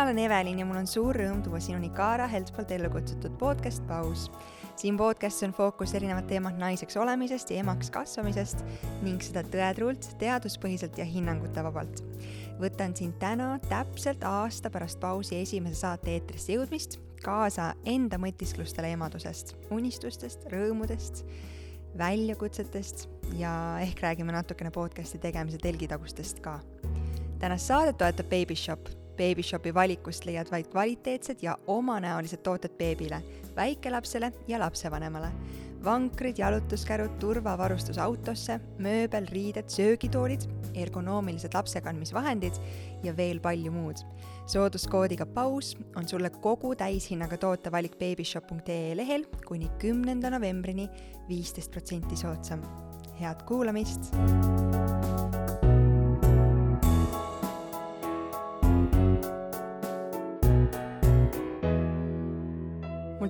mina olen Evelin ja mul on suur rõõm tuua sinuni Kaara Helt poolt ellu kutsutud podcast Paus. siin podcastis on fookus erinevad teemad naiseks olemisest ja emaks kasvamisest ning seda tõetruult, teaduspõhiselt ja hinnangutevabalt. võtan sind täna täpselt aasta pärast pausi esimese saate eetrisse jõudmist kaasa enda mõtisklustele emadusest, unistustest, rõõmudest, väljakutsetest ja ehk räägime natukene podcasti tegemise telgitagustest ka tänast saadet toetab Babyshop. Babyshopi valikust leiad vaid kvaliteetsed ja omanäolised tooted beebile, väikelapsele ja lapsevanemale. vankrid, jalutuskärud, turvavarustus autosse, mööbel, riided, söögitoolid, ergonoomilised lapsekandmisvahendid ja veel palju muud. sooduskoodiga paus on sulle kogu täishinnaga tootevalik babyshop.ee lehel kuni kümnenda novembrini viisteist protsenti soodsam. head kuulamist!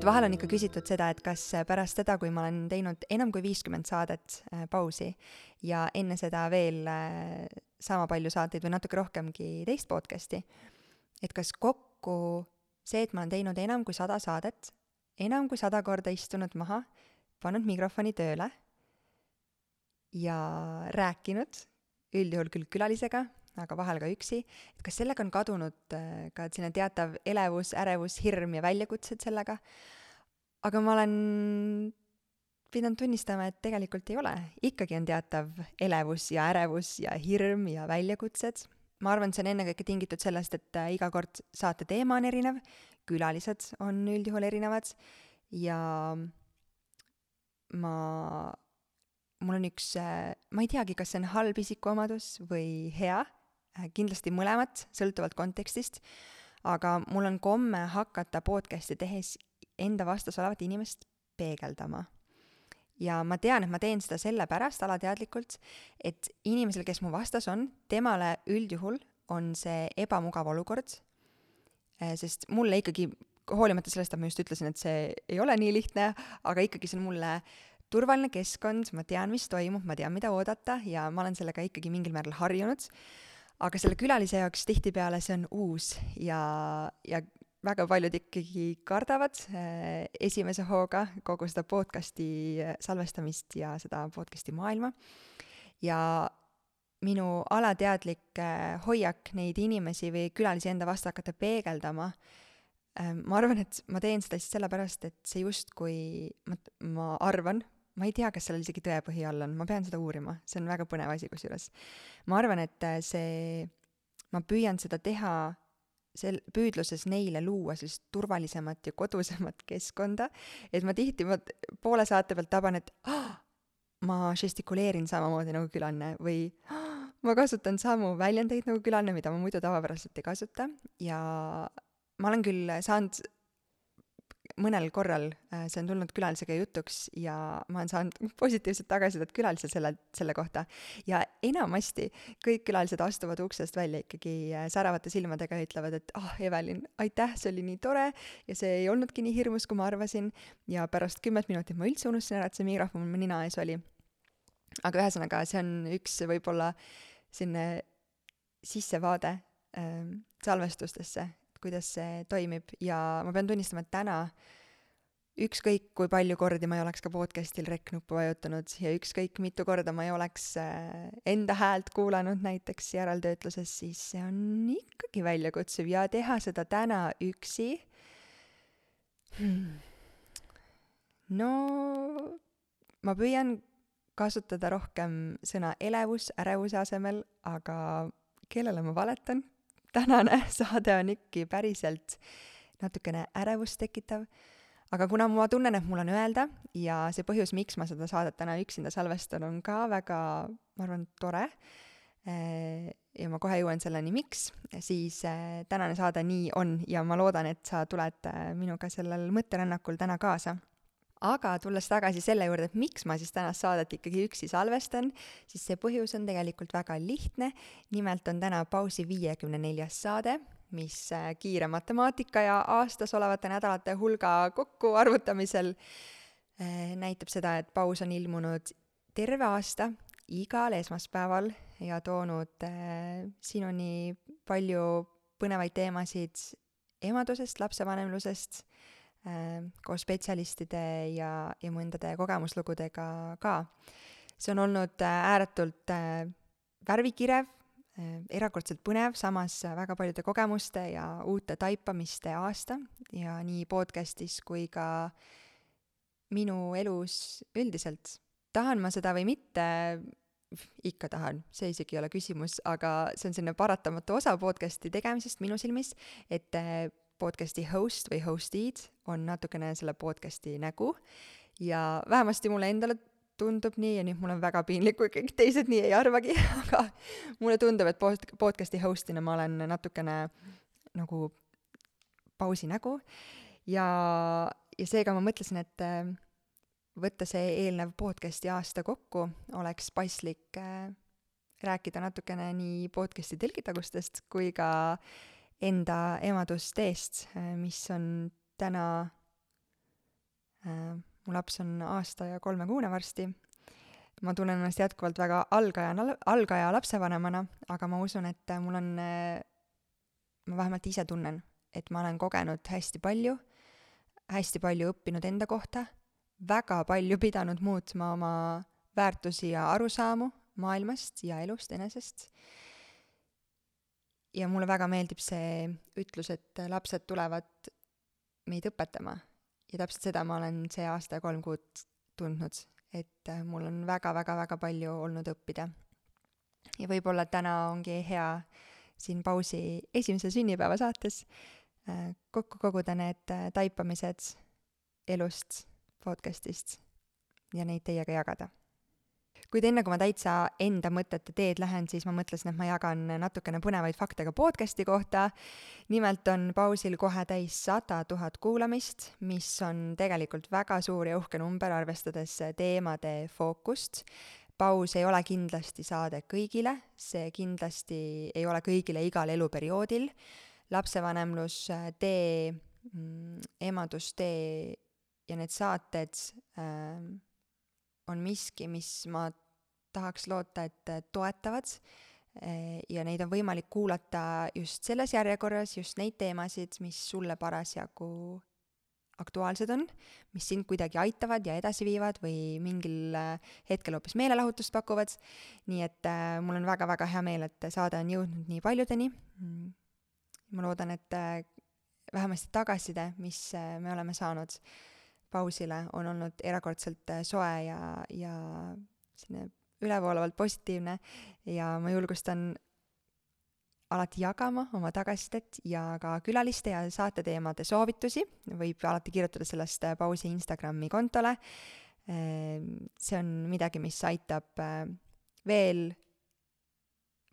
Mult vahel on ikka küsitud seda, et kas pärast seda, kui ma olen teinud enam kui viiskümmend saadet äh, pausi ja enne seda veel äh, sama palju saateid või natuke rohkemgi teist podcast'i, et kas kokku see, et ma olen teinud enam kui sada saadet, enam kui sada korda istunud maha, pannud mikrofoni tööle ja rääkinud, üldjuhul küll külalisega, aga vahel ka üksi, et kas sellega on kadunud äh, ka selline teatav elevus, ärevus, hirm ja väljakutsed sellega, aga ma olen pidanud tunnistama, et tegelikult ei ole. ikkagi on teatav elevus ja ärevus ja hirm ja väljakutsed. ma arvan, see on ennekõike tingitud sellest, et äh, iga kord saate teema on erinev, külalised on üldjuhul erinevad ja ma mul on üks, äh, ma ei teagi, kas see on halb isikuomadus või hea, kindlasti mõlemat, sõltuvalt kontekstist, aga mul on komme hakata podcast'i tehes enda vastas olevat inimest peegeldama. ja ma tean, et ma teen seda sellepärast alateadlikult, et inimesel, kes mu vastas on, temale üldjuhul on see ebamugav olukord, äh, sest mulle ikkagi, hoolimata sellest, et ma just ütlesin, et see ei ole nii lihtne, aga ikkagi see on mulle turvaline keskkond, ma tean, mis toimub, ma tean, mida oodata ja ma olen sellega ikkagi mingil määral harjunud aga selle külalise jaoks tihtipeale see on uus ja, ja väga paljud ikkagi kardavad äh, esimese hooga kogu seda podcast'i äh, salvestamist ja seda podcast'i maailma. ja minu alateadlik äh, hoiak neid inimesi või külalisi enda vastu hakata peegeldama, ma arvan, et ma teen seda lihtsalt sellepärast, et see justkui, ma, ma arvan, ma ei tea, kas sellel isegi tõepõhi all on, ma pean seda uurima, see on väga põnev asi kusjuures. ma arvan, et äh, see, ma püüan seda teha sel-, püüdluses neile luua sellist turvalisemat ja kodusemat keskkonda, et ma tihti, ma poole saate pealt taban, et ah, ma žestikuleerin samamoodi nagu külaline või ah, ma kasutan samu väljendeid nagu külaline, mida ma muidu tavapäraselt ei kasuta ja ma olen küll saanud mõnel korral äh, see on tulnud külalisega jutuks ja ma olen saanud positiivset tagasisidet külaliselt selle, selle kohta. ja enamasti kõik külalised astuvad uksest välja ikkagi äh, säravate silmadega ja ütlevad, et ah oh,, Evelin, aitäh, see oli nii tore ja see ei olnudki nii hirmus, kui ma arvasin. ja pärast kümmet minutit ma üldse unustasin ära, et see mikrofon mul nina ees oli. aga ühesõnaga, see on üks võib-olla selline sissevaade äh, salvestustesse kuidas see toimib. Ja ma pean tunnistama, et täna ükskõik, kui palju kordi ma ei oleks ka podcast'il rec-nuppu vajutanud ja ükskõik, mitu korda ma ei oleks äh, enda häält kuulanud näiteks järeltöötluses, siis see on ikkagi väljakutsuv. Ja teha seda täna üksi hmm.. no ma püüan kasutada rohkem sõna elevus ärevuse asemel, aga kellele ma valetan tänane saade on ikkagi päriselt natukene ärevust tekitav, aga kuna ma tunnen, et mul on öelda ja see põhjus, miks ma seda saadet täna üksinda salvestan, on ka väga, ma arvan, tore, eh, ja ma kohe jõuan selleni, miks, siis eh, tänane saade nii on ja ma loodan, et sa tuled eh, minuga sellel mõtterännakul täna kaasa aga tulles tagasi selle juurde, et miks ma siis tänast saadet ikkagi üksi salvestan, siis see põhjus on tegelikult väga lihtne. nimelt on täna pausi viiekümne neljas saade, mis äh, kiire matemaatika ja aastas olevate nädalate hulga kokkuarvutamisel äh, näitab seda, et paus on ilmunud terve aasta igal esmaspäeval ja toonud äh, sinuni palju põnevaid teemasid emadusest, lapsevanemlusest koos spetsialistide ja, ja mõndade kogemuslugudega ka. see on olnud äh, ääretult äh, värvikirev äh,, erakordselt põnev, samas väga paljude kogemuste ja uute taipamiste aasta ja nii podcastis kui ka minu elus üldiselt. tahan ma seda või mitte, ikka tahan, see isegi ei ole küsimus, aga see on selline paratamatu osa podcast'i tegemisest minu silmis, et podcast'i host või host'id on natukene selle podcast'i nägu. Ja vähemasti mulle endale tundub nii ja nüüd mul on väga piinlik, kui kõik teised nii ei arvagi, aga mulle tundub, et pod-, podcast'i host'ina ma olen natukene nagu pausi nägu. Ja, ja seega ma mõtlesin, et äh, võtta see eelnev podcast'i aasta kokku, oleks paslik äh, rääkida natukene nii podcast'i telgitagustest kui ka enda emadusteest, äh, mis on täna äh,, mu laps on aasta ja kolmekuune varsti, ma tunnen ennast jätkuvalt väga algaja, algaja lapsevanemana, aga ma usun, et mul on äh,, ma vähemalt ise tunnen, et ma olen kogenud hästi palju, hästi palju õppinud enda kohta väga palju pidanud muutma oma väärtusi ja arusaamu maailmast ja elust enesest. Ja mulle väga meeldib see ütlus, et lapsed tulevad meid õpetama ja täpselt seda ma olen see aasta ja kolm kuud tundnud, et mul on väga-väga-väga palju olnud õppida. ja võib-olla täna ongi hea siin pausi esimese sünnipäeva saates äh, kokku koguda need taipamised elust podcastist ja neid teiega jagada. Kuid enne, kui ma täitsa enda mõtete teed lähen, siis ma mõtlesin, et ma jagan natukene põnevaid fakte ka podcasti kohta. nimelt on pausil kohe täis sada tuhat kuulamist, mis on tegelikult väga suur ja uhke number, arvestades teemade fookust paus ei ole kindlasti saade kõigile, see kindlasti ei ole kõigile igal eluperioodil. lapsevanemlus, tee, mm, emadustee ja need saated äh, on miski, mis ma tahaks loota, et toetavad äh, ja neid on võimalik kuulata just selles järjekorras, just neid teemasid, mis sulle parasjagu aktuaalsed on, mis sind kuidagi aitavad ja edasi viivad või mingil äh, hetkel hoopis meelelahutust pakuvad. nii et äh, mul on väga-väga hea meel, et saade on jõudnud nii paljudeni. Mm. ma loodan, et äh, vähemasti tagasiside, mis me oleme saanud pausile on olnud erakordselt äh, soe ja, ja selline ülevoolavalt positiivne ja ma julgustan alati jagama oma tagasisidet ja ka külaliste ja saateteemade soovitusi, võib alati kirjutada sellest äh, pausi Instagrami kontole. Ehm, see on midagi, mis aitab äh, veel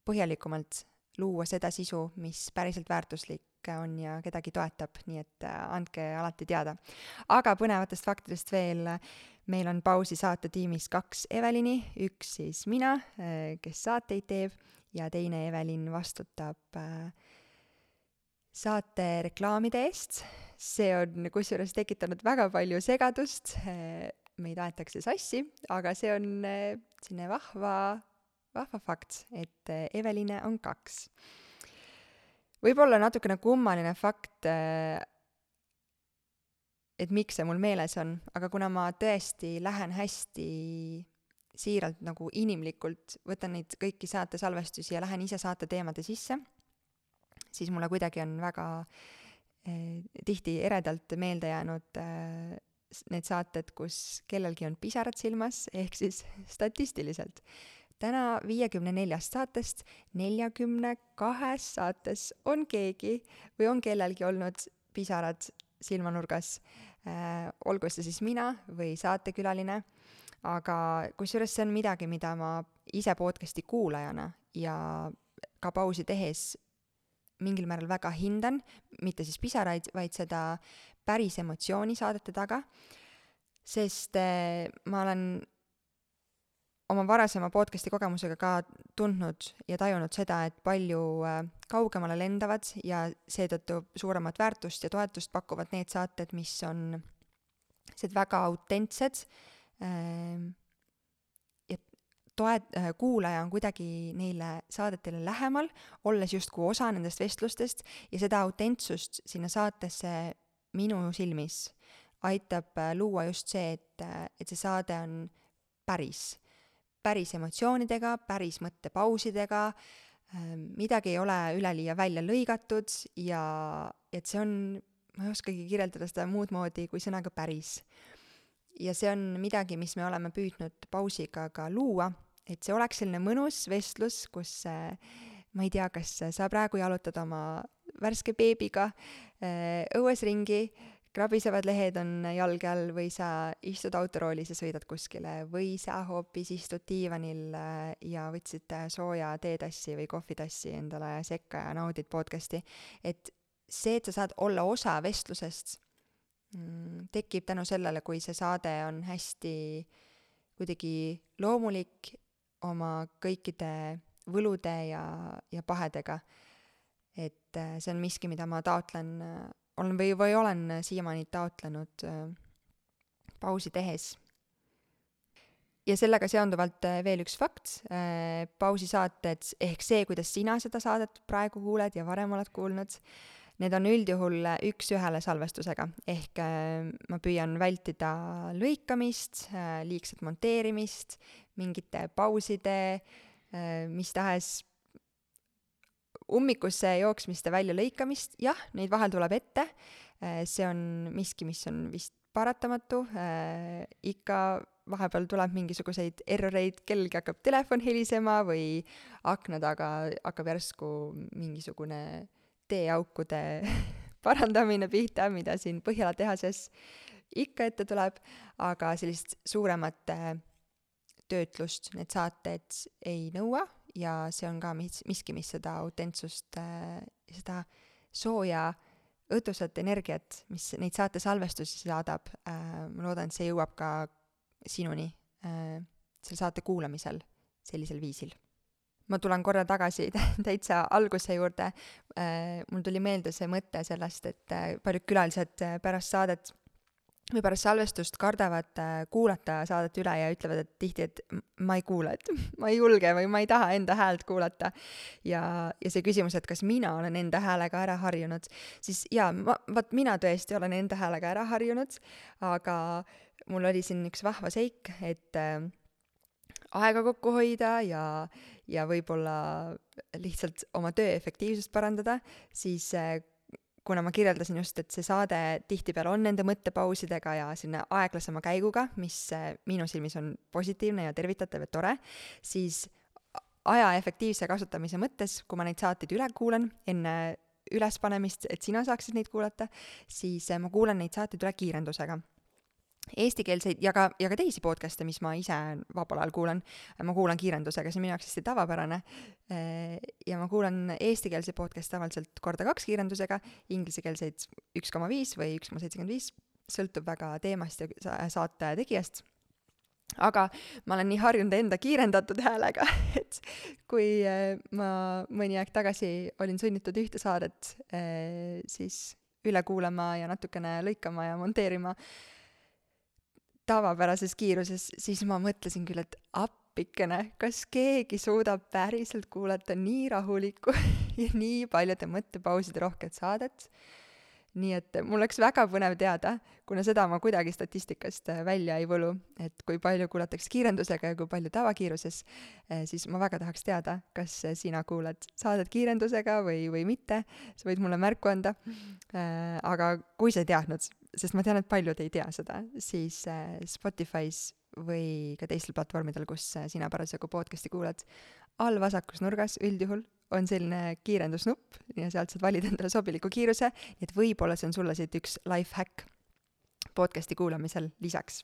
põhjalikumalt luua seda sisu, mis päriselt väärtuslik on ja kedagi toetab, nii et äh, andke alati teada. aga põnevatest faktidest veel, meil on pausi saatetiimis kaks Evelini, üks siis mina, äh, kes saateid teeb, ja teine Evelin vastutab äh, saate reklaamide eest. see on kusjuures tekitanud väga palju segadust, meid aetakse sassi, aga see on selline vahva, vahva fakt, et Eveline on kaks võib-olla natukene kummaline fakt, äh, et miks see mul meeles on, aga kuna ma tõesti lähen hästi siiralt nagu inimlikult, võtan neid kõiki saate salvestusi ja lähen ise saate teemade sisse, siis mulle kuidagi on väga eh, tihti eredalt meelde jäänud eh, need saated, kus kellelgi on pisarad silmas, ehk siis statistiliselt täna viiekümne neljast saatest neljakümne kahes saates on keegi või on kellelgi olnud pisarad silmanurgas. Äh,, olgu see siis mina või saatekülaline, aga kusjuures see on midagi, mida ma ise podcast'i kuulajana ja ka pausi tehes mingil määral väga hindan, mitte siis pisaraid, vaid seda päris emotsiooni saadete taga, sest äh, ma olen oma varasema podcast'i kogemusega ka tundnud ja tajunud seda, et palju äh, kaugemale lendavad ja seetõttu suuremat väärtust ja toetust pakuvad need saated, mis on sellised väga autentsed ähm, ja toet- äh,, kuulaja on kuidagi neile saadetele lähemal, olles justkui osa nendest vestlustest ja seda autentsust sinna saatesse minu silmis aitab äh, luua just see, et, et see saade on päris, päris emotsioonidega, päris mõttepausidega äh,, midagi ei ole üleliia välja lõigatud ja et see on, ma ei oskagi kirjeldada seda muud moodi kui sõnaga päris. ja see on midagi, mis me oleme püüdnud pausiga ka luua et see oleks selline mõnus vestlus, kus äh, ma ei tea, kas sa praegu jalutad oma värske beebiga äh, õues ringi, krabisevad lehed on jalge all või sa istud autoroolis ja sõidad kuskile või sa hoopis istud diivanil äh, ja võtsid sooja teetassi või kohvitassi endale sekka ja naudid podcast'i. et see, et sa saad olla osa vestlusest, mm, tekib tänu sellele, kui see saade on hästi kuidagi loomulik oma kõikide võlude ja, ja pahedega. et äh, see on miski, mida ma taotlen, äh, olen või, või olen siiamaani taotlenud äh, pausi tehes. ja sellega seonduvalt veel üks fakt, pausisaated ehk see, kuidas sina seda saadet praegu kuuled ja varem oled kuulnud, need on üldjuhul üks-ühele salvestusega, ehk ma püüan vältida lõikamist, liigset monteerimist, mingite pauside, äh, mis tahes ummikusse jooksmiste väljalõikamist, jah, neid vahel tuleb ette, äh, see on miski, mis on vist paratamatu, äh, ikka vahepeal tuleb mingisuguseid erroreid, kellelgi hakkab telefon helisema või akna taga hakkab järsku mingisugune teeaukude parandamine pihta, mida siin Põhjala tehases ikka ette tuleb, aga sellist suuremat töötlust need saated ei nõua ja see on ka mis, miski, mis seda autentsust äh,, seda sooja õdusat energiat, mis neid saate salvestusi saadab äh,, ma loodan, et see jõuab ka sinuni äh, selle saate kuulamisel sellisel viisil. ma tulen korra tagasi täitsa alguse juurde mul tuli meelde see mõte sellest, et paljud külalised pärast saadet või pärast salvestust kardavad äh, kuulata saadet üle ja ütlevad, et tihti, et ma ei kuule, et ma ei julge või ma ei taha enda häält kuulata. ja, ja see küsimus, et kas mina olen enda häälega ära harjunud, siis jaa, ma, vot mina tõesti olen enda häälega ära harjunud, aga mul oli siin üks vahva seik, et äh, aega kokku hoida ja, ja võib-olla lihtsalt oma töö efektiivsust parandada, siis äh, kuna ma kirjeldasin just, et see saade tihtipeale on nende mõttepausidega ja selline aeglasema käiguga, mis äh, minu silmis on positiivne ja tervitatav ja tore, siis aja efektiivse kasutamise mõttes, kui ma neid saateid üle kuulan enne ülespanemist, et sina saaksid neid kuulata, siis äh, ma kuulan neid saateid üle kiirendusega eestikeelseid ja ka, ja ka teisi podcast'e, mis ma ise vabal ajal kuulan, ma kuulan kiirendusega, see on minu jaoks hästi tavapärane. ja ma kuulan eestikeelseid podcast'e tavaliselt korda kaks kiirendusega, inglisekeelseid üks koma viis või üks koma seitsekümmend viis, sõltub väga teemast ja saate tegijast. aga ma olen nii harjunud enda kiirendatud häälega, et kui eh, ma mõni aeg tagasi olin sunnitud ühte saadet eh, siis üle kuulama ja natukene lõikama ja monteerima, tavapärases kiiruses, siis ma mõtlesin küll, et appikene, kas keegi suudab päriselt kuulata nii rahulikku ja nii paljude mõttepauside rohket saadet. nii et mul oleks väga põnev teada, kuna seda ma kuidagi statistikast äh, välja ei võlu, et kui palju kuulatakse kiirendusega ja kui palju tavakiiruses, äh, siis ma väga tahaks teada, kas äh, sina kuulad saadet kiirendusega või, või mitte, sa võid mulle märku anda. aga kui sa ei teadnud, sest ma tean, et paljud ei tea seda, siis äh, Spotify's või ka teistel platvormidel, kus äh, sina parasjagu podcast'i kuulad, all vasakus nurgas üldjuhul on selline kiirendusnupp ja sealt saad valida endale sobiliku kiiruse, et võib-olla see on sulle siit üks life hack podcast'i kuulamisel lisaks.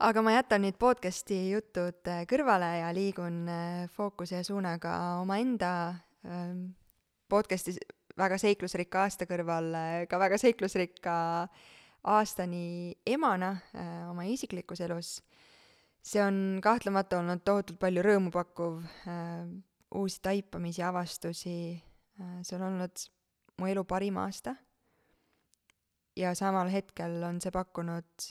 aga ma jätan nüüd podcast'i jutud äh, kõrvale ja liigun fookuse ja suunaga omaenda ähm, podcast'i väga seiklusrikka aasta kõrval ka väga seiklusrikka äh, aastani emana äh, oma isiklikus elus, see on kahtlemata olnud tohutult palju rõõmu pakkuv äh,, uusi taipamisi, avastusi äh,, see on olnud mu elu parim aasta. ja samal hetkel on see pakkunud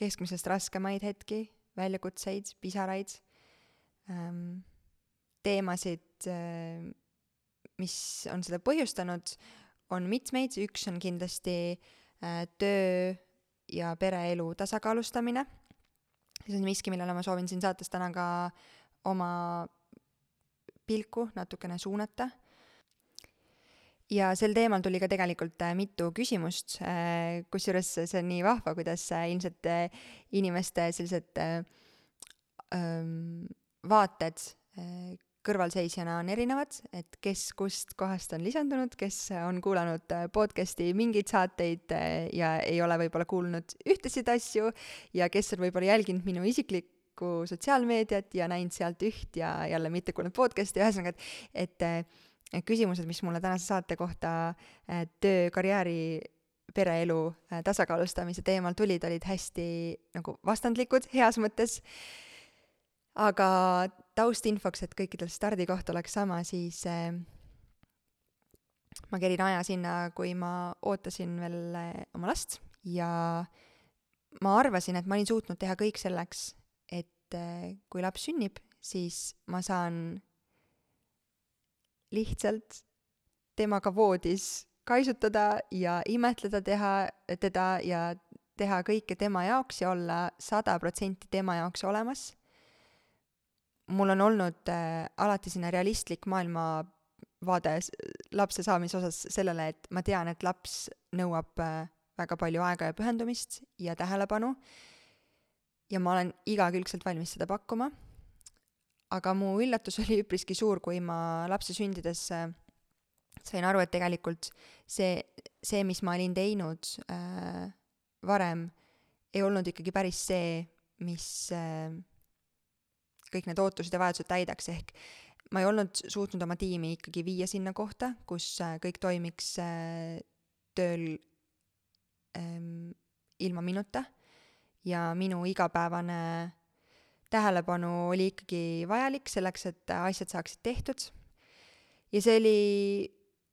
keskmisest raskemaid hetki, väljakutseid, pisaraid ähm,, teemasid äh,, mis on seda põhjustanud, on mitmeid, üks on kindlasti äh, töö ja pereelu tasakaalustamine. see on miski, millele ma soovin siin saates täna ka oma pilku natukene suunata. ja sel teemal tuli ka tegelikult äh, mitu küsimust, äh, kusjuures see on nii vahva, kuidas äh, ilmselt inimeste sellised ähm, vaated kõrvalseisjana on erinevad, et kes kust kohast on lisandunud, kes on kuulanud podcast'i mingeid saateid ja ei ole võib-olla kuulnud ühtesid asju ja kes on võib-olla jälginud minu isiklikku sotsiaalmeediat ja näinud sealt üht ja jälle mitte kuulnud podcast'i, ühesõnaga, et, et küsimused, mis mulle tänase saate kohta töö, karjääri, pereelu tasakaalustamise teemal tulid, olid hästi nagu vastandlikud heas mõttes. aga taustinfoks, et kõikidel stardikoht oleks sama, siis äh, ma kerin aja sinna, kui ma ootasin veel oma last ja ma arvasin, et ma olin suutnud teha kõik selleks, et äh, kui laps sünnib, siis ma saan lihtsalt temaga voodis kaisutada ja imetleda teha, teda ja teha kõike tema jaoks ja olla sada protsenti tema jaoks olemas. Mul on olnud äh, alati selline realistlik maailmavaade lapse saamise osas sellele, et ma tean, et laps nõuab äh, väga palju aega ja pühendumist ja tähelepanu äh, ja ma olen igakülgselt valmis seda pakkuma. aga mu üllatus oli üpriski suur, kui ma lapse sündides äh, sain aru, et tegelikult see, see, mis ma olin teinud äh, varem, ei olnud ikkagi päris see, mis äh, kõik need ootused ja vajadused täidaks, ehk ma ei olnud suutnud oma tiimi ikkagi viia sinna kohta, kus äh, kõik toimiks äh, tööl ähm, ilma minuta ja minu igapäevane tähelepanu oli ikkagi vajalik selleks, et asjad saaksid tehtud. ja see oli,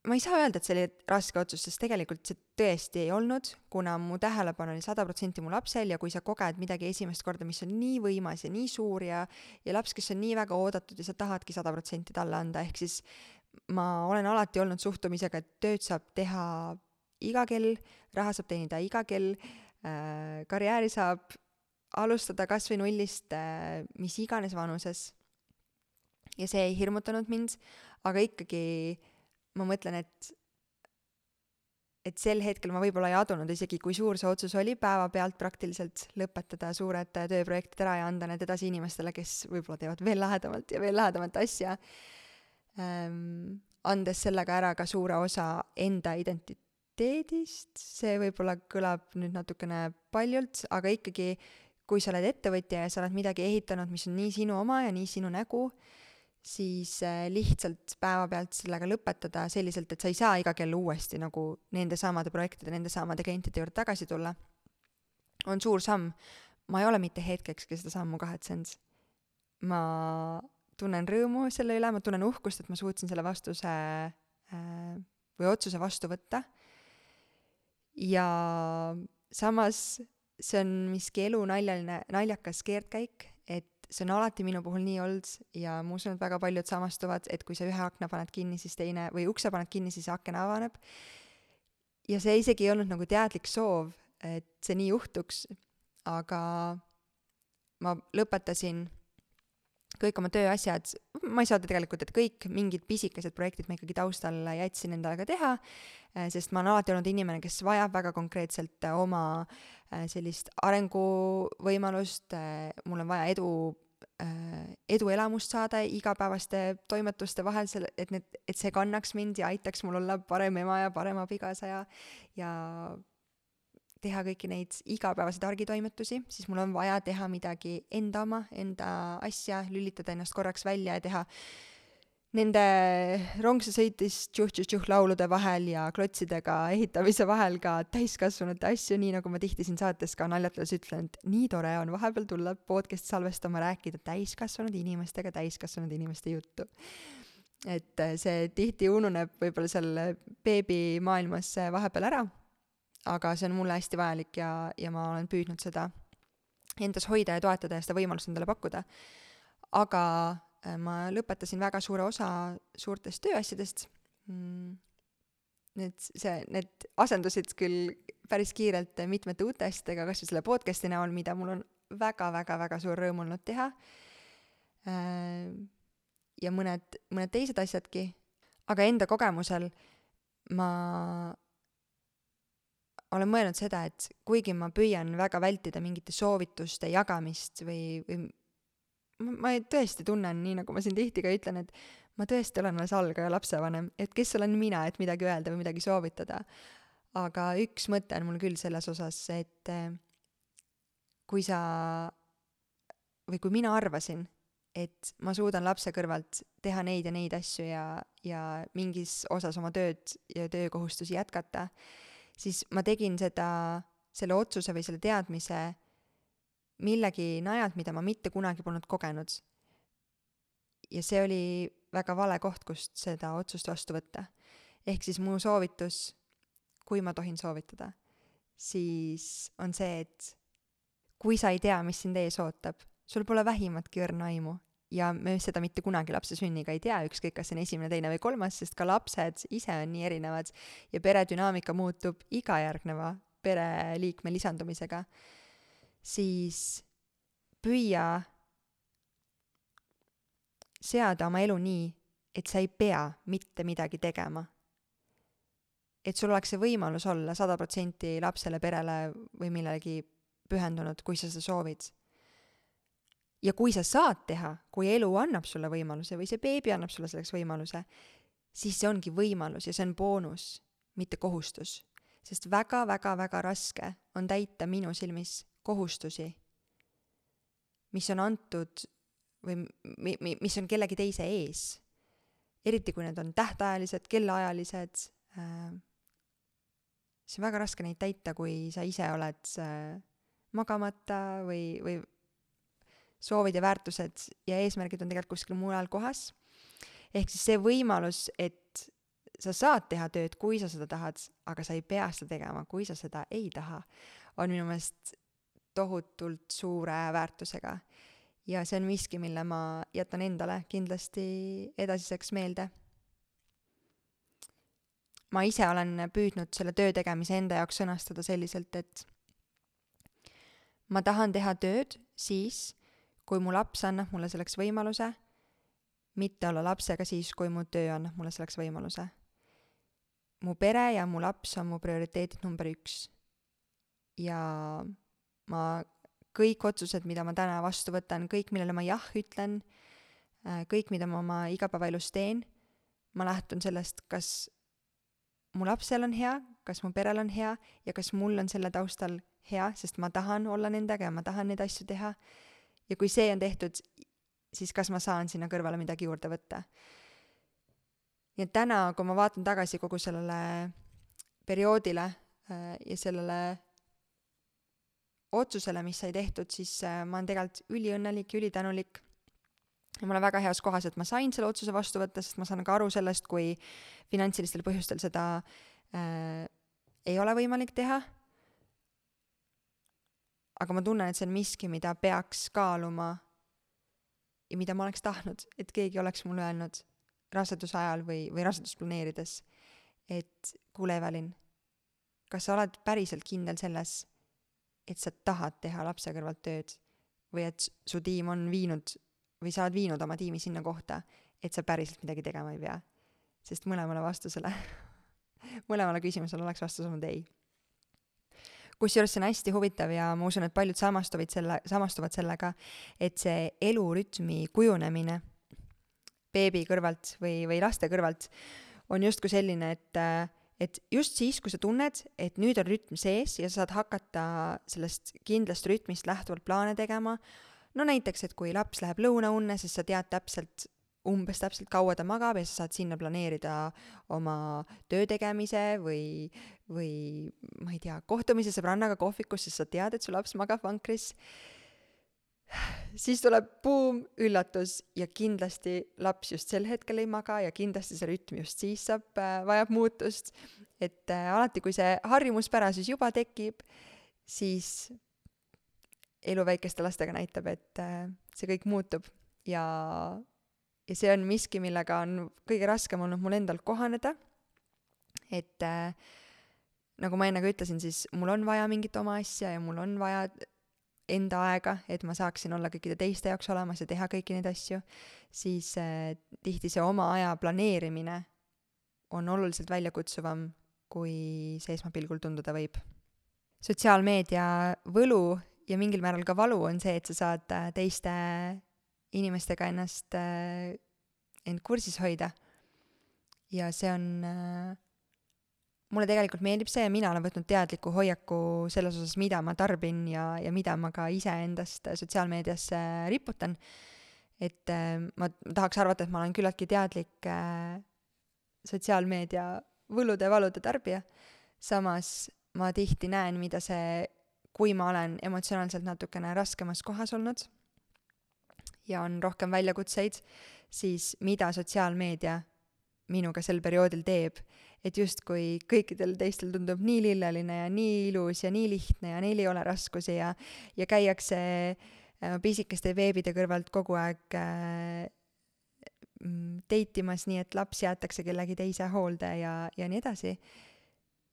ma ei saa öelda, et see oli raske otsus, sest tegelikult see tõesti ei olnud, kuna mu tähelepanu oli sada protsenti mu lapsel ja kui sa koged midagi esimest korda, mis on nii võimas ja nii suur ja, ja laps, kes on nii väga oodatud ja sa tahadki sada protsenti talle anda, ehk siis ma olen alati olnud suhtumisega, et tööd saab teha iga kell, raha saab teenida iga kell Äh, karjääri saab alustada kas või nullist äh, mis iganes vanuses. ja see ei hirmutanud mind, aga ikkagi ma mõtlen, et et sel hetkel ma võib-olla ei adunud isegi, kui suur see otsus oli päevapealt praktiliselt lõpetada suured tööprojektid ära ja anda need edasi inimestele, kes võib-olla teevad veel lähedamalt ja veel lähedamat asja ähm,, andes sellega ära ka suure osa enda identi-, identiteedist, see võib-olla kõlab nüüd natukene paljult, aga ikkagi, kui sa oled ettevõtja ja sa oled midagi ehitanud, mis on nii sinu oma ja nii sinu nägu, siis äh, lihtsalt päevapealt sellega lõpetada selliselt, et sa ei saa iga kell uuesti nagu nende samade projektide, nende samade klientide juurde tagasi tulla, on suur samm. ma ei ole mitte hetkekski seda sammu kahetsenud. ma tunnen rõõmu selle üle, ma tunnen uhkust, et ma suutsin selle vastuse äh, või otsuse vastu võtta ja samas see on miski elunaljaline, naljakas keerdkäik, et see on alati minu puhul nii olnud ja ma usun, et väga paljud samastuvad, et kui sa ühe akna paned kinni, siis teine, või ukse paned kinni, siis aken avaneb. ja see isegi ei olnud nagu teadlik soov, et see nii juhtuks, aga ma lõpetasin kõik oma tööasjad, ma ei saa tegelikult, et kõik, mingid pisikesed projektid ma ikkagi taustal jätsin endale ka teha, eh, sest ma olen alati olnud inimene, kes vajab väga konkreetselt eh, oma eh, sellist arenguvõimalust, mul on vaja edu, eduelamust saada igapäevaste toimetuste vahel, selle, et need, et see kannaks mind ja aitaks mul olla parem ema ja parem abikaasa ja, ja teha kõiki neid igapäevaseid argitoimetusi, siis mul on vaja teha midagi enda oma, enda asja, lülitada ennast korraks välja ja teha nende rongsa sõitis tšuh-tšuh-tšuh laulude vahel ja klotsidega ehitamise vahel ka täiskasvanute asju, nii nagu ma tihti siin saates ka naljatades ütlen, et nii tore on vahepeal tulla podcast'i salvestama, rääkida täiskasvanud inimestega täiskasvanud inimeste juttu. et see tihti ununeb võib-olla seal beebimaailmas vahepeal ära aga see on mulle hästi vajalik ja, ja ma olen püüdnud seda endas hoida ja toetada ja seda võimalust endale pakkuda. aga äh, ma lõpetasin väga suure osa suurtest tööasjadest mm,. Need, see, need asendusid küll päris kiirelt mitmete uute asjadega, kas või selle podcast'i näol, mida mul on väga-väga-väga suur rõõm olnud teha. Äh, ja mõned, mõned teised asjadki, aga enda kogemusel ma olen mõelnud seda, et kuigi ma püüan väga vältida mingite soovituste jagamist või, või ma tõesti tunnen, nii nagu ma siin tihti ka ütlen, et ma tõesti olen alles algaja lapsevanem, et kes olen mina, et midagi öelda või midagi soovitada. aga üks mõte on mul küll selles osas, et eh, kui sa või kui mina arvasin, et ma suudan lapse kõrvalt teha neid ja neid asju ja, ja mingis osas oma tööd ja töökohustusi jätkata, siis ma tegin seda, selle otsuse või selle teadmise millegi najalt, mida ma mitte kunagi polnud kogenud. ja see oli väga vale koht, kust seda otsust vastu võtta. ehk siis mu soovitus, kui ma tohin soovitada, siis on see, et kui sa ei tea, mis sind ees ootab, sul pole vähimatki õrna aimu ja me seda mitte kunagi lapse sünniga ei tea, ükskõik, kas see on esimene, teine või kolmas, sest ka lapsed ise on nii erinevad ja pere dünaamika muutub iga järgneva pereliikme lisandumisega, siis püüa seada oma elu nii, et sa ei pea mitte midagi tegema. et sul oleks see võimalus olla sada protsenti lapsele, perele või millelegi pühendunud, kui sa seda soovid ja kui sa saad teha, kui elu annab sulle võimaluse või see beebi annab sulle selleks võimaluse, siis see ongi võimalus ja see on boonus, mitte kohustus. sest väga-väga-väga raske on täita minu silmis kohustusi, mis on antud või mi-, mi-, mis on kellegi teise ees. eriti, kui need on tähtajalised, kellaajalised äh,, siis on väga raske neid täita, kui sa ise oled äh, magamata või, või soovid ja väärtused ja eesmärgid on tegelikult kuskil mujal kohas. ehk siis see võimalus, et sa saad teha tööd, kui sa seda tahad, aga sa ei pea seda tegema, kui sa seda ei taha, on minu meelest tohutult suure väärtusega. ja see on miski, mille ma jätan endale kindlasti edasiseks meelde. ma ise olen püüdnud selle töö tegemise enda jaoks sõnastada selliselt, et ma tahan teha tööd siis, kui mu laps annab mulle selleks võimaluse, mitte olla lapsega siis, kui mu töö annab mulle selleks võimaluse. mu pere ja mu laps on mu prioriteedid number üks. ja ma, kõik otsused, mida ma täna vastu võtan, kõik, millele ma jah ütlen, äh, kõik, mida ma oma igapäevaelus teen, ma lähtun sellest, kas mu lapsel on hea, kas mu perel on hea ja kas mul on selle taustal hea, sest ma tahan olla nendega ja ma tahan neid asju teha ja kui see on tehtud, siis kas ma saan sinna kõrvale midagi juurde võtta. et täna, kui ma vaatan tagasi kogu sellele perioodile äh, ja sellele otsusele, mis sai tehtud, siis äh, ma olen tegelikult üliõnnelik ja ülitänulik. ja ma olen väga heas kohas, et ma sain selle otsuse vastu võtta, sest ma saan ka aru sellest, kui finantsilistel põhjustel seda äh, ei ole võimalik teha aga ma tunnen, et see on miski, mida peaks kaaluma ja mida ma oleks tahtnud, et keegi oleks mulle öelnud raseduse ajal või, või rasedust planeerides, et kuule, Evelin, kas sa oled päriselt kindel selles, et sa tahad teha lapse kõrvalt tööd või et su tiim on viinud või sa oled viinud oma tiimi sinna kohta, et sa päriselt midagi tegema ei pea. sest mõlemale vastusele mõlemale küsimusele oleks vastus olnud ei kusjuures see on hästi huvitav ja ma usun, et paljud samastuvad selle, samastuvad sellega, et see elurütmi kujunemine beebi kõrvalt või, või laste kõrvalt on justkui selline, et et just siis, kui sa tunned, et nüüd on rütm sees ja sa saad hakata sellest kindlast rütmist lähtuvalt plaane tegema, no näiteks, et kui laps läheb lõunaunne, siis sa tead täpselt, umbes täpselt kaua ta magab ja sa saad sinna planeerida oma töö tegemise või, või ma ei tea, kohtumise sõbrannaga kohvikus, sest sa tead, et su laps magab vankris. siis tuleb buum, üllatus ja kindlasti laps just sel hetkel ei maga ja kindlasti see rütm just siis saab, äh, vajab muutust. et äh, alati, kui see harjumuspärasus juba tekib, siis elu väikeste lastega näitab, et äh, see kõik muutub ja, ja see on miski, millega on kõige raskem olnud mul endal kohaneda. et äh, nagu ma enne ka ütlesin, siis mul on vaja mingit oma asja ja mul on vaja enda aega, et ma saaksin olla kõikide teiste jaoks olemas ja teha kõiki neid asju, siis äh, tihti see oma aja planeerimine on oluliselt väljakutsuvam, kui see esmapilgul tunduda võib. sotsiaalmeedia võlu ja mingil määral ka valu on see, et sa saad äh, teiste inimestega ennast, äh, end kursis hoida. ja see on äh, mulle tegelikult meeldib see ja mina olen võtnud teadliku hoiaku selles osas, mida ma tarbin ja, ja mida ma ka iseendast sotsiaalmeediasse riputan. et äh, ma tahaks arvata, et ma olen küllaltki teadlik äh, sotsiaalmeedia võlude-valude tarbija, samas ma tihti näen, mida see, kui ma olen emotsionaalselt natukene raskemas kohas olnud ja on rohkem väljakutseid, siis mida sotsiaalmeedia minuga sel perioodil teeb et justkui kõikidel teistel tundub nii lilleline ja nii ilus ja nii lihtne ja neil ei ole raskusi ja, ja käiakse äh, pisikeste veebide kõrvalt kogu aeg äh, mm, date imas, nii et laps jäetakse kellegi teise hoolde ja, ja nii edasi.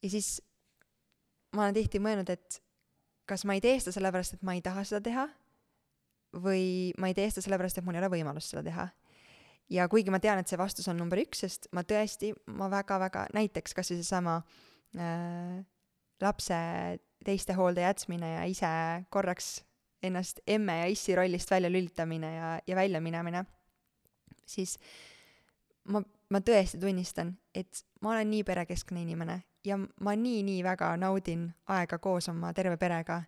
ja siis ma olen tihti mõelnud, et kas ma ei tee seda sellepärast, et ma ei taha seda teha või ma ei tee seda sellepärast, et mul ei ole võimalust seda teha. Ja kuigi ma tean, et see vastus on number üks, sest ma tõesti, ma väga-väga, näiteks kas või seesama äh, lapse teiste hoolde jätmine ja ise korraks ennast emme ja issi rollist välja lülitamine ja, ja välja minemine, siis ma, ma tõesti tunnistan, et ma olen nii perekeskne inimene ja ma nii-nii väga naudin aega koos oma terve perega,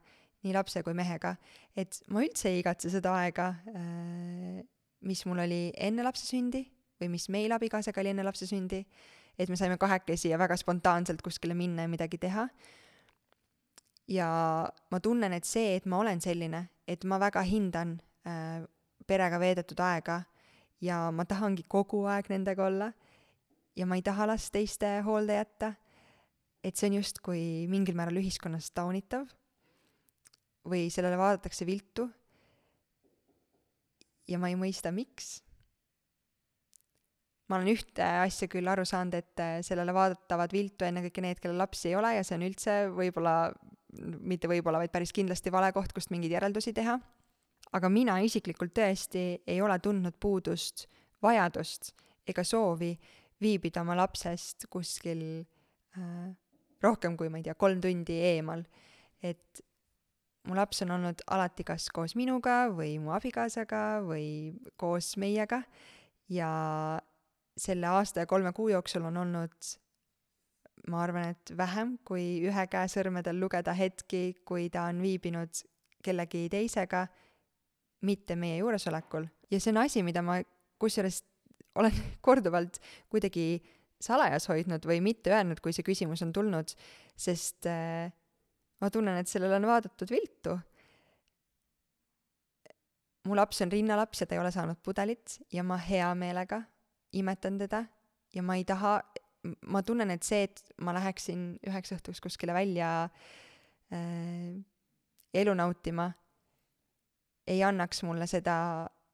nii lapse kui mehega, et ma üldse ei igatse seda aega äh, mis mul oli enne lapse sündi või mis meil abikaasaga oli enne lapse sündi, et me saime kahekesi ja väga spontaanselt kuskile minna ja midagi teha. ja ma tunnen, et see, et ma olen selline, et ma väga hindan äh, perega veedetud aega ja ma tahangi kogu aeg nendega olla ja ma ei taha last teiste hoolde jätta, et see on justkui mingil määral ühiskonnas taunitav või sellele vaadatakse viltu ja ma ei mõista, miks. ma olen ühte asja küll aru saanud, et äh, sellele vaadatavad viltu ennekõike need, kellel lapsi ei ole ja see on üldse võib-olla, mitte võib-olla, vaid päris kindlasti vale koht, kust mingeid järeldusi teha. aga mina isiklikult tõesti ei ole tundnud puudust, vajadust ega soovi viibida oma lapsest kuskil äh, rohkem kui, ma ei tea, kolm tundi eemal. et mu laps on olnud alati kas koos minuga või mu abikaasaga või koos meiega ja selle aasta ja kolme kuu jooksul on olnud ma arvan, et vähem kui ühe käe sõrmedel lugeda hetki, kui ta on viibinud kellegi teisega, mitte meie juuresolekul. ja see on asi, mida ma kusjuures olen korduvalt kuidagi salajas hoidnud või mitte öelnud, kui see küsimus on tulnud, sest äh, ma tunnen, et sellele on vaadatud viltu. mu laps on rinnalaps ja ta ei ole saanud pudelit ja ma hea meelega imetan teda ja ma ei taha, ma tunnen, et see, et ma läheksin üheks õhtuks kuskile välja äh, elu nautima, ei annaks mulle seda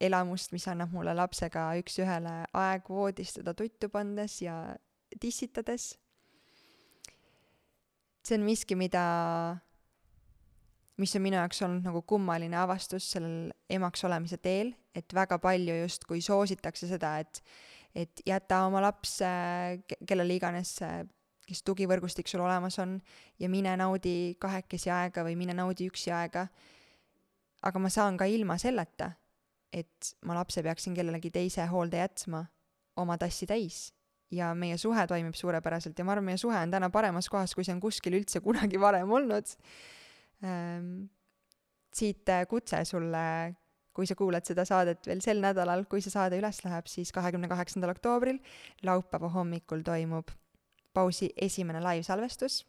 elamust, mis annab mulle lapsega üks-ühele aeg voodis teda tuttu pannes ja tissitades see on miski, mida, mis on minu jaoks olnud nagu kummaline avastus sellel emaks olemise teel, et väga palju justkui soositakse seda, et et jäta oma laps kellele iganes, kes tugivõrgustik sul olemas on, ja mine naudi kahekesi aega või mine naudi üksi aega. aga ma saan ka ilma selleta, et ma lapse peaksin kellelegi teise hoolde jätma, oma tassi täis ja meie suhe toimib suurepäraselt ja ma arvan, meie suhe on täna paremas kohas, kui see on kuskil üldse kunagi varem olnud ähm,. siit äh, kutse sulle, kui sa kuulad seda saadet veel sel nädalal, kui see saade üles läheb, siis kahekümne kaheksandal oktoobril, laupäeva hommikul toimub pausi esimene laivsalvestus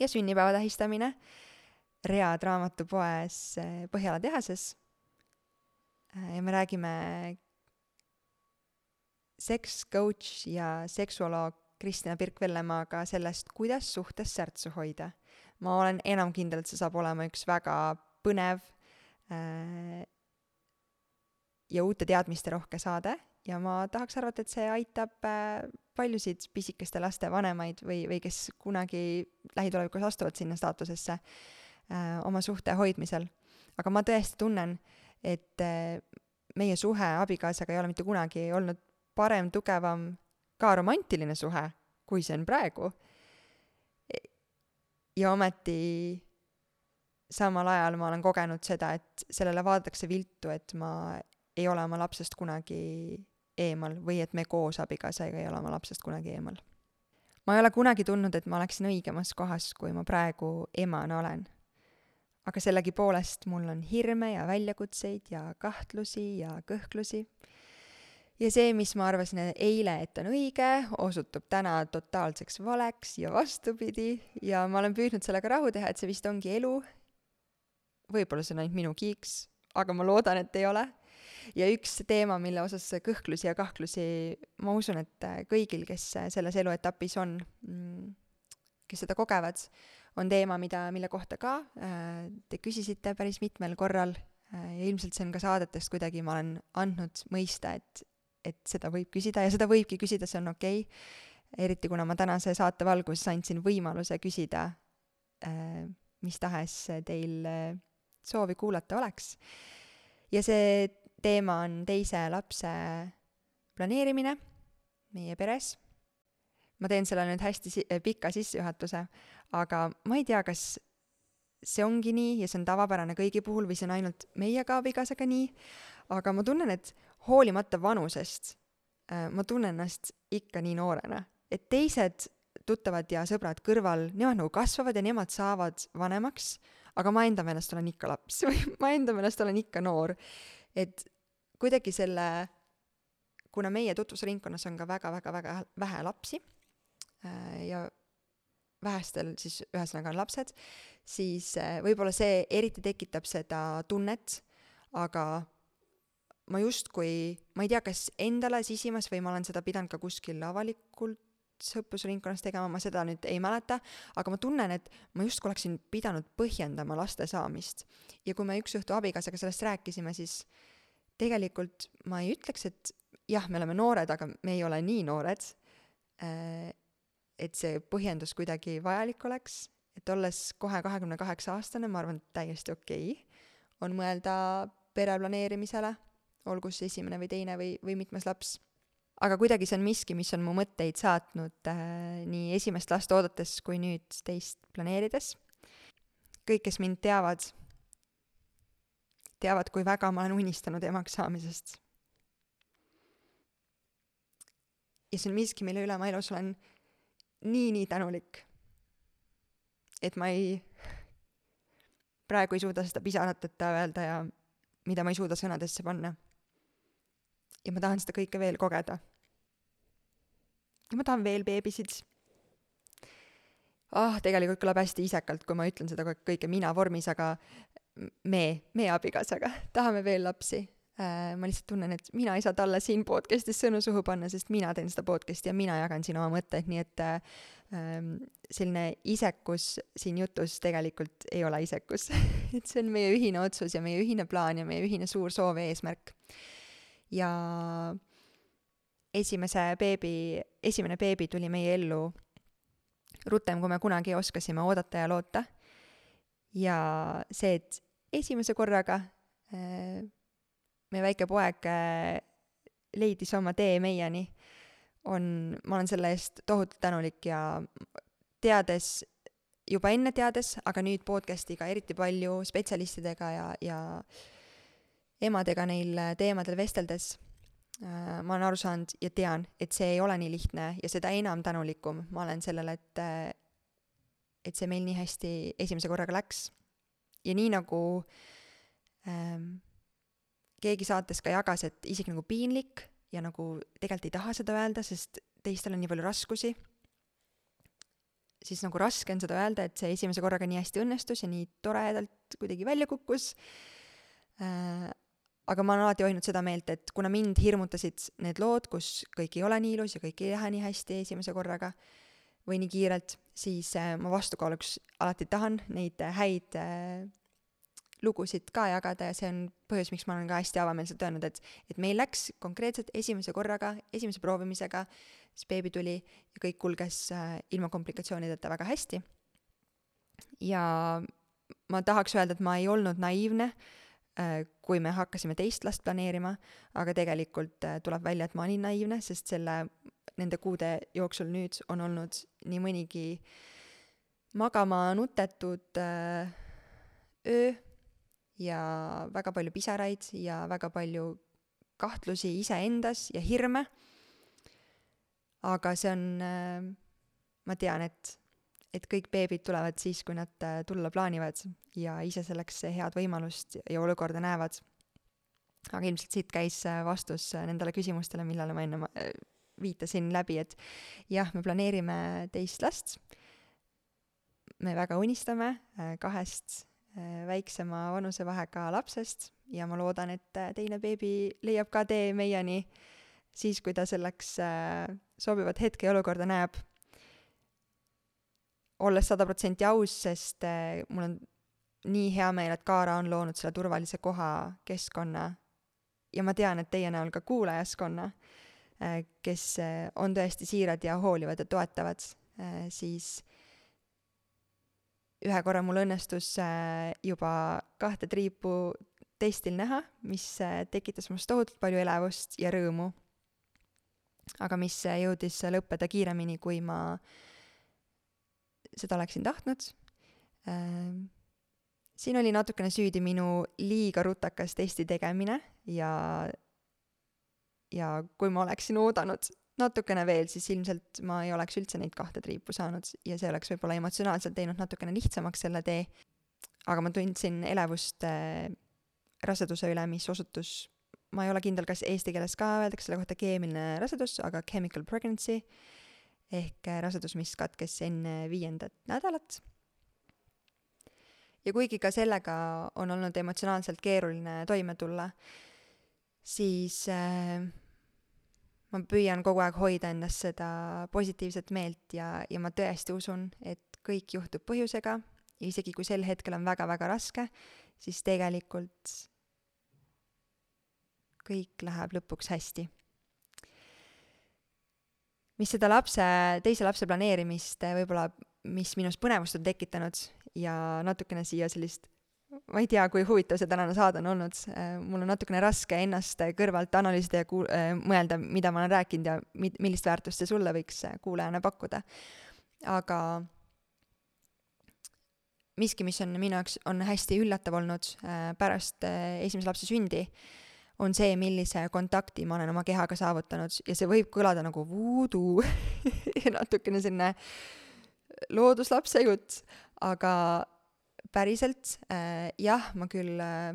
ja sünnipäeva tähistamine Read raamatupoes äh, Põhjala tehases. Äh, ja me räägime seks coach ja seksuoloog Kristina Birk-Vellemaaga sellest, kuidas suhtes särtsu hoida. ma olen enam kindel, et see saab olema üks väga põnev äh, ja uute teadmiste rohke saade ja ma tahaks arvata, et see aitab äh, paljusid pisikeste laste vanemaid või, või kes kunagi lähitulevikus astuvad sinna staatusesse äh, oma suhte hoidmisel. aga ma tõesti tunnen, et äh, meie suhe abikaasaga ei ole mitte kunagi olnud parem, tugevam, ka romantiline suhe, kui see on praegu. ja ometi samal ajal ma olen kogenud seda, et sellele vaadatakse viltu, et ma ei ole oma lapsest kunagi eemal või et me koos abikaasaga ei ole oma lapsest kunagi eemal. ma ei ole kunagi tundnud, et ma oleksin õigemas kohas, kui ma praegu emana olen. aga sellegipoolest mul on hirme ja väljakutseid ja kahtlusi ja kõhklusi. Ja see, mis ma arvasin eile, et on õige, osutub täna totaalseks valeks ja vastupidi. Ja ma olen püüdnud sellega rahu teha, et see vist ongi elu. võib-olla see on ainult minu kiiks, aga ma loodan, et ei ole. Ja üks teema, mille osas kõhklusi ja kahtlusi, ma usun, et kõigil, kes selles eluetapis on, mm, kes seda kogevad, on teema, mida, mille kohta ka äh, te küsisite päris mitmel korral. Äh, ja ilmselt see on ka saadetest kuidagi, ma olen andnud mõista, et, et seda võib küsida ja seda võibki küsida, see on okei okay., eriti kuna ma tänase saate valguses andsin võimaluse küsida äh, mis tahes teil soovi kuulata oleks. ja see teema on teise lapse planeerimine meie peres. ma teen selle nüüd hästi si pika sissejuhatuse, aga ma ei tea, kas see ongi nii ja see on tavapärane kõigi puhul või see on ainult meiega abikaasaga nii, aga ma tunnen, et hoolimata vanusest äh, ma tunnen ennast ikka nii noorena, et teised tuttavad ja sõbrad kõrval, nemad nagu kasvavad ja nemad saavad vanemaks, aga ma enda meelest olen ikka laps või ma enda meelest olen ikka noor. Et kuidagi selle, kuna meie tutvusringkonnas on ka väga-väga-väga vähe lapsi äh, ja vähestel siis ühesõnaga on lapsed, siis äh, võib-olla see eriti tekitab seda tunnet, aga ma justkui, ma ei tea, kas endale sisimas või ma olen seda pidanud ka kuskil avalikult sõprusringkonnas tegema, ma seda nüüd ei mäleta, aga ma tunnen, et ma justkui oleksin pidanud põhjendama laste saamist. ja kui me üks õhtu abikaasaga sellest rääkisime, siis tegelikult ma ei ütleks, et jah, me oleme noored, aga me ei ole nii noored, äh, et see põhjendus kuidagi vajalik oleks, et olles kohe kahekümne kaheksa aastane, ma arvan, täiesti okei okay, on mõelda pere planeerimisele, olgu see esimene või teine või, või mitmes laps. aga kuidagi see on miski, mis on mu mõtteid saatnud äh, nii esimest last oodates kui nüüd teist planeerides. kõik, kes mind teavad, teavad, kui väga ma olen unistanud emaks saamisest. ja see on miski, mille üle ma elus olen nii-nii tänulik. et ma ei, praegu ei suuda seda pisarateta öelda ja mida ma ei suuda sõnadesse panna. Ja ma tahan seda kõike veel kogeda. ja ma tahan veel beebisid ah, tegelikult kõlab hästi isekalt, kui ma ütlen seda kõike mina vormis, aga me, meie abikaasaga tahame veel lapsi äh,. ma lihtsalt tunnen, et mina ei saa talle siin podcast'is sõnu suhu panna, sest mina teen seda podcast'i ja mina jagan siin oma mõtteid, nii et äh, selline isekus siin jutus tegelikult ei ole isekus et see on meie ühine otsus ja meie ühine plaan ja meie ühine suur soov ja eesmärk. Ja esimese beebi, esimene beebi tuli meie ellu rutem, kui me kunagi oskasime oodata ja loota. ja see, et esimese korraga äh, meie väike poeg äh, leidis oma tee meieni, on, ma olen selle eest tohutult tänulik ja teades, juba enne teades, aga nüüd podcast'iga eriti palju spetsialistidega ja, ja emadega neil teemadel vesteldes. Äh, ma olen aru saanud ja tean, et see ei ole nii lihtne ja seda enam tänulikum ma olen sellele, et et see meil nii hästi esimese korraga läks. Ja nii nagu ähm, keegi saates ka jagas, et isegi nagu piinlik ja nagu tegelikult ei taha seda öelda, sest teistel on nii palju raskusi, siis nagu raske on seda öelda, et see esimese korraga nii hästi õnnestus ja nii toredalt kuidagi välja kukkus. Äh,. Aga ma olen alati hoidnud seda meelt, et kuna mind hirmutasid need lood, kus kõik ei ole nii ilus ja kõik ei lähe nii hästi esimese korraga või nii kiirelt, siis äh, ma vastukaaluks alati tahan neid häid äh, lugusid ka jagada ja see on põhjus, miks ma olen ka hästi avameelselt öelnud, et, et meil läks konkreetselt esimese korraga, esimese proovimisega, siis beebi tuli ja kõik kulges äh, ilma komplikatsioonideta väga hästi. ja ma tahaks öelda, et ma ei olnud naiivne äh,, kui me hakkasime teist last planeerima, aga tegelikult äh, tuleb välja, et ma olin naiivne, sest selle, nende kuude jooksul nüüd on olnud nii mõnigi magama nutetud äh, öö ja väga palju pisaraid ja väga palju kahtlusi iseendas ja hirme. aga see on, äh, ma tean, et, et kõik beebid tulevad siis, kui nad äh, tulla plaanivad ja ise selleks head võimalust ja olukorda näevad. aga ilmselt siit käis äh, vastus nendele küsimustele, millele ma enne viitasin läbi, et jah, me planeerime teist last. me väga unistame kahest Äh, väiksema vanusevahega lapsest ja ma loodan, et äh, teine beebi leiab ka tee meieni siis, kui ta selleks äh, sobivat hetke ja olukorda näeb. Olles sada protsenti aus, sest mul on nii hea meel, et Kaara on loonud selle turvalise koha, keskkonna ja ma tean, et teie näol ka kuulajaskonna, kes on tõesti siirad ja hoolivad ja toetavad, siis ühe korra mul õnnestus äh, juba kahte triipu testil näha, mis äh, tekitas minus tohutult palju elevust ja rõõmu. aga mis äh, jõudis lõppeda kiiremini, kui ma seda oleksin tahtnud. siin oli natukene süüdi minu liiga rutakas testi tegemine ja, ja kui ma oleksin oodanud natukene veel, siis ilmselt ma ei oleks üldse neid kahte triipu saanud ja see oleks võib-olla emotsionaalselt teinud natukene lihtsamaks selle tee. aga ma tundsin elevust äh, raseduse üle, mis osutus, ma ei ole kindel, kas eesti keeles ka öeldakse selle kohta keemiline rasedus, aga chemical pregnancy ehk äh, rasedus, mis katkes enne viiendat nädalat. ja kuigi ka sellega on olnud emotsionaalselt keeruline toime tulla, siis äh, ma püüan kogu aeg hoida endas seda positiivset meelt ja, ja ma tõesti usun, et kõik juhtub põhjusega ja isegi kui sel hetkel on väga-väga raske, siis tegelikult kõik läheb lõpuks hästi. Mis seda lapse, teise lapse planeerimist võib-olla, mis minus põnevust on tekitanud ja natukene siia sellist ma ei tea, kui huvitav see tänane saade on olnud, äh, mul on natukene raske ennast kõrvalt analüüsida ja kuul-, mõelda, mida ma olen rääkinud ja mi-, millist väärtust see sulle võiks kuulajana pakkuda. aga miski, mis on minu jaoks, on hästi üllatav olnud pärast esimese lapse sündi, on see, millise kontakti ma olen oma kehaga saavutanud. Ja see võib kõlada nagu voodoo ja natukene selline looduslapse jutt, aga päriselt äh, jah, ma küll äh,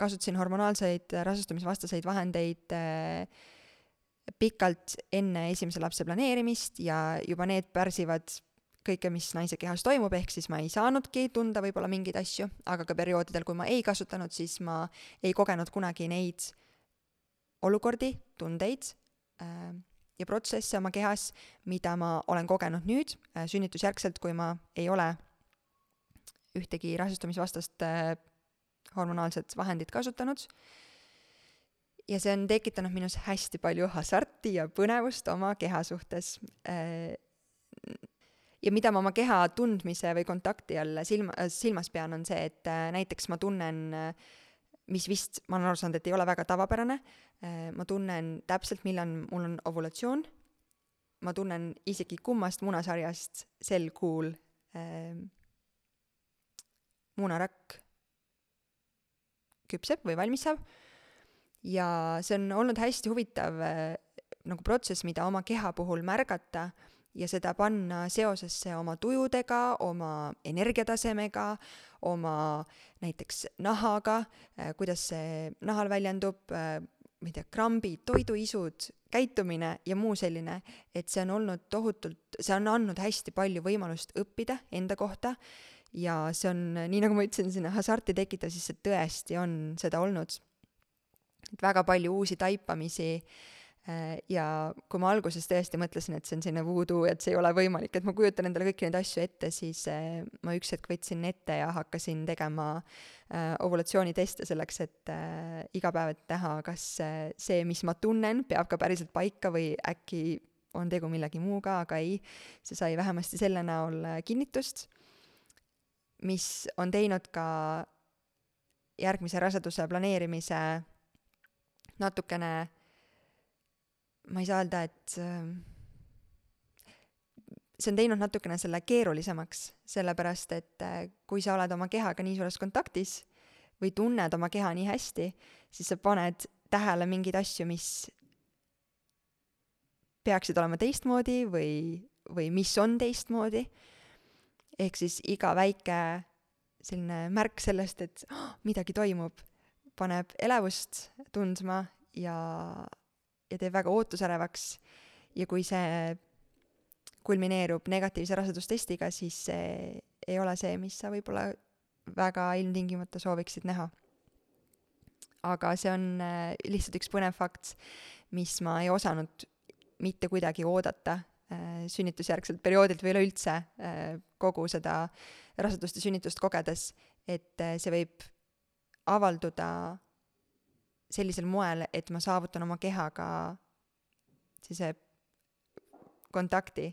kasutasin hormonaalseid rasestumisvastaseid vahendeid äh, pikalt enne esimese lapse planeerimist ja juba need pärsivad kõike, mis naise kehas toimub, ehk siis ma ei saanudki tunda võib-olla mingeid asju, aga ka perioodidel, kui ma ei kasutanud, siis ma ei kogenud kunagi neid olukordi, tundeid äh, ja protsesse oma kehas, mida ma olen kogenud nüüd äh, sünnitusjärgselt, kui ma ei ole ühtegi rasestumisvastast äh, hormonaalset vahendit kasutanud. ja see on tekitanud minus hästi palju hasarti ja põnevust oma keha suhtes. Äh, ja mida ma oma keha tundmise või kontakti all silma, silmas pean, on see, et äh, näiteks ma tunnen, mis vist, ma olen aru saanud, et ei ole väga tavapärane, ma tunnen täpselt, millal mul on ovulatsioon, ma tunnen isegi kummast munasarjast sel kuul munarakk küpseb või valmis saab. ja see on olnud hästi huvitav äh, nagu protsess, mida oma keha puhul märgata ja seda panna seosesse oma tujudega, oma energiatasemega, oma näiteks nahaga, äh, kuidas see nahal väljendub, äh, ma ei tea, krambid, toiduisud, käitumine ja muu selline, et see on olnud tohutult, see on andnud hästi palju võimalust õppida enda kohta ja see on, nii nagu ma ütlesin, sinna hasarti tekitada, siis see tõesti on seda olnud. et väga palju uusi taipamisi Äh, ja kui ma alguses tõesti mõtlesin, et see on selline voodoo, et see ei ole võimalik, et ma kujutan endale kõiki neid asju ette, siis äh, ma üks hetk võtsin ette ja hakkasin tegema äh, ovulatsiooniteste selleks, et äh, iga päev, et näha, kas äh, see, mis ma tunnen, peab ka päriselt paika või äkki on tegu millegi muuga, aga ei, see sai vähemasti selle näol äh, kinnitust, mis on teinud ka järgmise raseduse planeerimise natukene ma ei saa öelda, et äh, see on teinud natukene selle keerulisemaks, sellepärast et äh, kui sa oled oma kehaga nii suures kontaktis või tunned oma keha nii hästi, siis sa paned tähele mingeid asju, mis peaksid olema teistmoodi või, või mis on teistmoodi. ehk siis iga väike selline märk sellest, et oh, midagi toimub, paneb elevust tundma ja ja teeb väga ootusärevaks ja kui see kulmineerub negatiivse rasedustestiga, siis see ei ole see, mis sa võib-olla väga ilmtingimata sooviksid näha. aga see on äh, lihtsalt üks põnev fakt, mis ma ei osanud mitte kuidagi oodata äh, sünnitusjärgselt perioodilt või üleüldse äh, kogu seda rasedust ja sünnitust kogedes, et see võib avalduda sellisel moel, et ma saavutan oma kehaga sellise kontakti.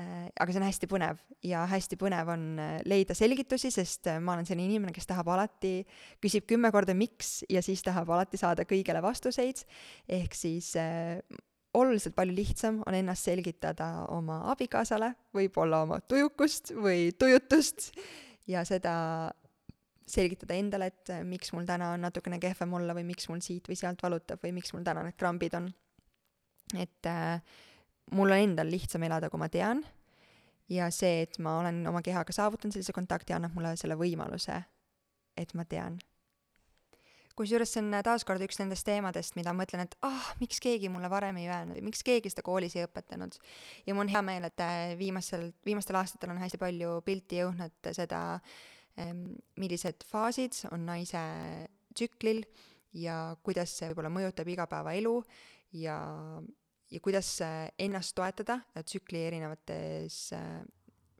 Äh, aga see on hästi põnev ja hästi põnev on äh, leida selgitusi, sest äh, ma olen selline inimene, kes tahab alati, küsib kümme korda miks ja siis tahab alati saada kõigele vastuseid. ehk siis oluliselt palju lihtsam on ennast selgitada oma abikaasale, võib-olla oma tujukust või tujutust ja seda selgitada endale, et äh, miks mul täna on natukene kehvem olla või miks mul siit või sealt valutab või miks mul täna need krambid on. et äh, mul on endal lihtsam elada, kui ma tean ja see, et ma olen oma kehaga saavutanud sellise kontakti, annab mulle selle võimaluse, et ma tean. kusjuures see on taaskord üks nendest teemadest, mida ma mõtlen, et ah oh,, miks keegi mulle varem ei öelnud ja miks keegi seda koolis ei õpetanud. ja mul on hea meel, et äh, viimasel, viimastel aastatel on hästi palju pilti jõudnud seda äh, millised faasid on naise tsüklil ja kuidas see võib-olla mõjutab igapäevaelu ja, ja kuidas ennast toetada tsükli erinevates äh,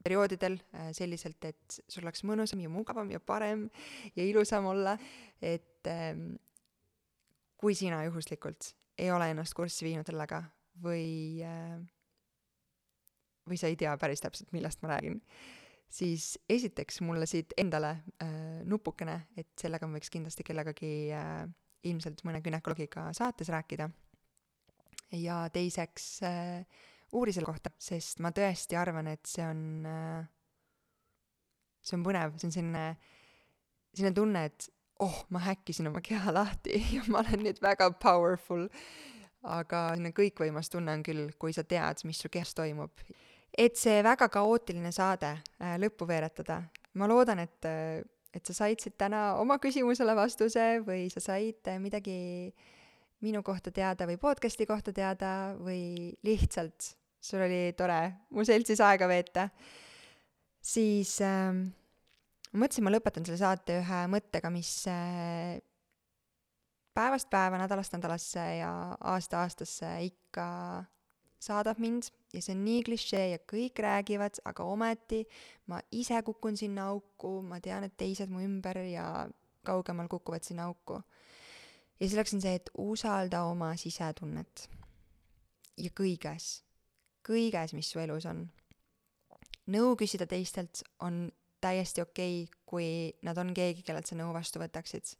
perioodidel selliselt, et sul oleks mõnusam ja mugavam ja parem ja ilusam olla, et kui sina juhuslikult ei ole ennast kurssi viinud sellega või, või sa ei tea päris täpselt, millest ma räägin siis esiteks mulle siit endale äh, nupukene, et sellega ma võiks kindlasti kellegagi äh, ilmselt mõne günekoloogiga saates rääkida. ja teiseks äh, uuri selle kohta, sest ma tõesti arvan, et see on äh,, see on põnev, see on selline, selline tunne, et oh, ma häkkisin oma keha lahti ja ma olen nüüd väga powerful. aga selline kõikvõimas tunne on küll, kui sa tead, mis su kehas toimub et see väga kaootiline saade äh, lõppu veeretada. ma loodan, et, äh, et sa said siit täna oma küsimusele vastuse või sa said äh, midagi minu kohta teada või podcast'i kohta teada või lihtsalt sul oli tore mu seltsis aega veeta, siis äh, mõtlesin, ma lõpetan selle saate ühe mõttega, mis äh, päevast päeva, nädalast nädalasse ja aasta aastasse ikka saadab mind ja see on nii klišee ja kõik räägivad, aga ometi ma ise kukun sinna auku, ma tean, et teised mu ümber ja kaugemal kukuvad sinna auku. ja selleks on see, et usalda oma sisetunnet. ja kõiges, kõiges, mis su elus on. nõu küsida teistelt on täiesti okei okay,, kui nad on keegi, kellelt sa nõu vastu võtaksid.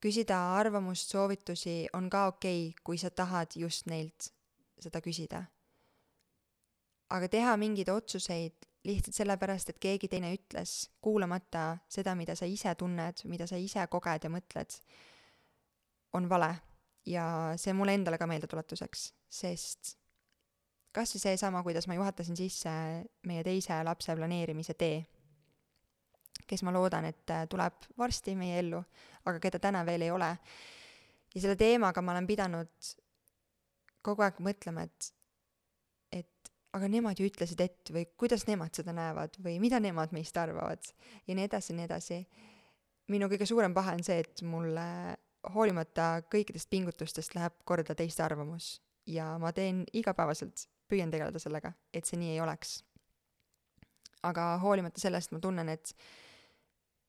küsida arvamust, soovitusi on ka okei okay,, kui sa tahad just neilt seda küsida aga teha mingeid otsuseid lihtsalt sellepärast, et keegi teine ütles, kuulamata seda, mida sa ise tunned, mida sa ise koged ja mõtled, on vale. ja see mulle endale ka meeldetuletuseks, sest kas või seesama, kuidas ma juhatasin sisse meie teise lapse planeerimise tee, kes ma loodan, et tuleb varsti meie ellu, aga keda täna veel ei ole. ja selle teemaga ma olen pidanud kogu aeg mõtlema, et aga nemad ju ütlesid ette või kuidas nemad seda näevad või mida nemad meist arvavad ja nii edasi ja nii edasi. minu kõige suurem pahe on see, et mulle hoolimata kõikidest pingutustest läheb korda teiste arvamus ja ma teen igapäevaselt, püüan tegeleda sellega, et see nii ei oleks. aga hoolimata sellest ma tunnen, et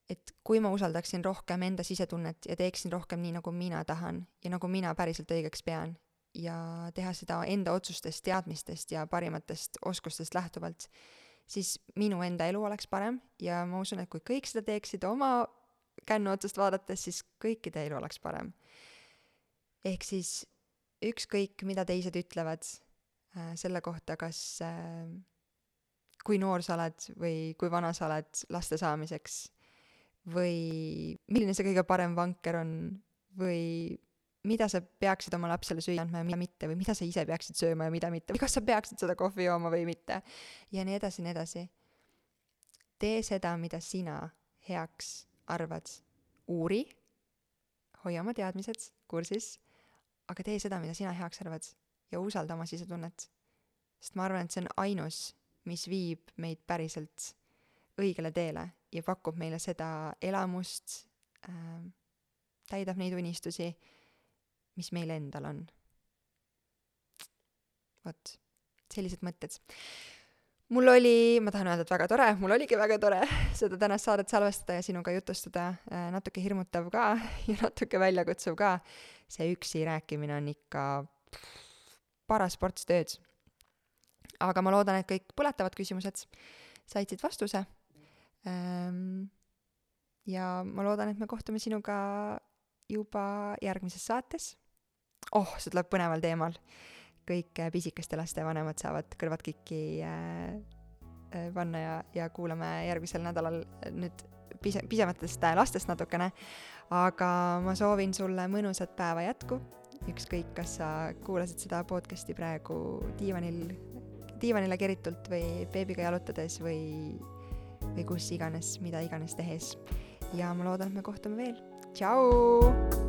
et kui ma usaldaksin rohkem enda sisetunnet ja teeksin rohkem nii, nagu mina tahan ja nagu mina päriselt õigeks pean ja teha seda enda otsustest, teadmistest ja parimatest oskustest lähtuvalt, siis minu enda elu oleks parem ja ma usun, et kui kõik seda teeksid oma kännu otsast vaadates, siis kõikide elu oleks parem. ehk siis ükskõik, mida teised ütlevad äh, selle kohta, kas äh, kui noor sa oled või kui vana sa oled laste saamiseks või milline see kõige parem vanker on või mida sa peaksid oma lapsele süüa andma ja mida mitte või mida sa ise peaksid sööma ja mida mitte või kas sa peaksid seda kohvi jooma või mitte ja nii edasi ja nii edasi. tee seda, mida sina heaks arvad, uuri, hoia oma teadmised kursis, aga tee seda, mida sina heaks arvad ja usalda oma sisetunnet. sest ma arvan, et see on ainus, mis viib meid päriselt õigele teele ja pakub meile seda elamust äh,, täidab neid unistusi, mis meil endal on. vot, sellised mõtted. mul oli, ma tahan öelda, et väga tore, mul oligi väga tore seda tänast saadet salvestada ja sinuga jutustada äh,, natuke hirmutav ka ja natuke väljakutsuv ka. see üksi rääkimine on ikka paras ports tööd. aga ma loodan, et kõik põletavad küsimused said siit vastuse Ehm, ja ma loodan, et me kohtume sinuga juba järgmises saates. Oh, see tuleb põneval teemal. kõik äh, pisikeste laste vanemad saavad kõrvad kikki äh, äh, panna ja, ja kuulame järgmisel nädalal nüüd pise-, pisematest lastest natukene. aga ma soovin sulle mõnusat päeva jätku, ükskõik, kas sa kuulasid seda podcast'i praegu diivanil, diivanile keritult või beebiga jalutades või või kus iganes, mida iganes tehes. ja ma loodan, et me kohtume veel. tšau!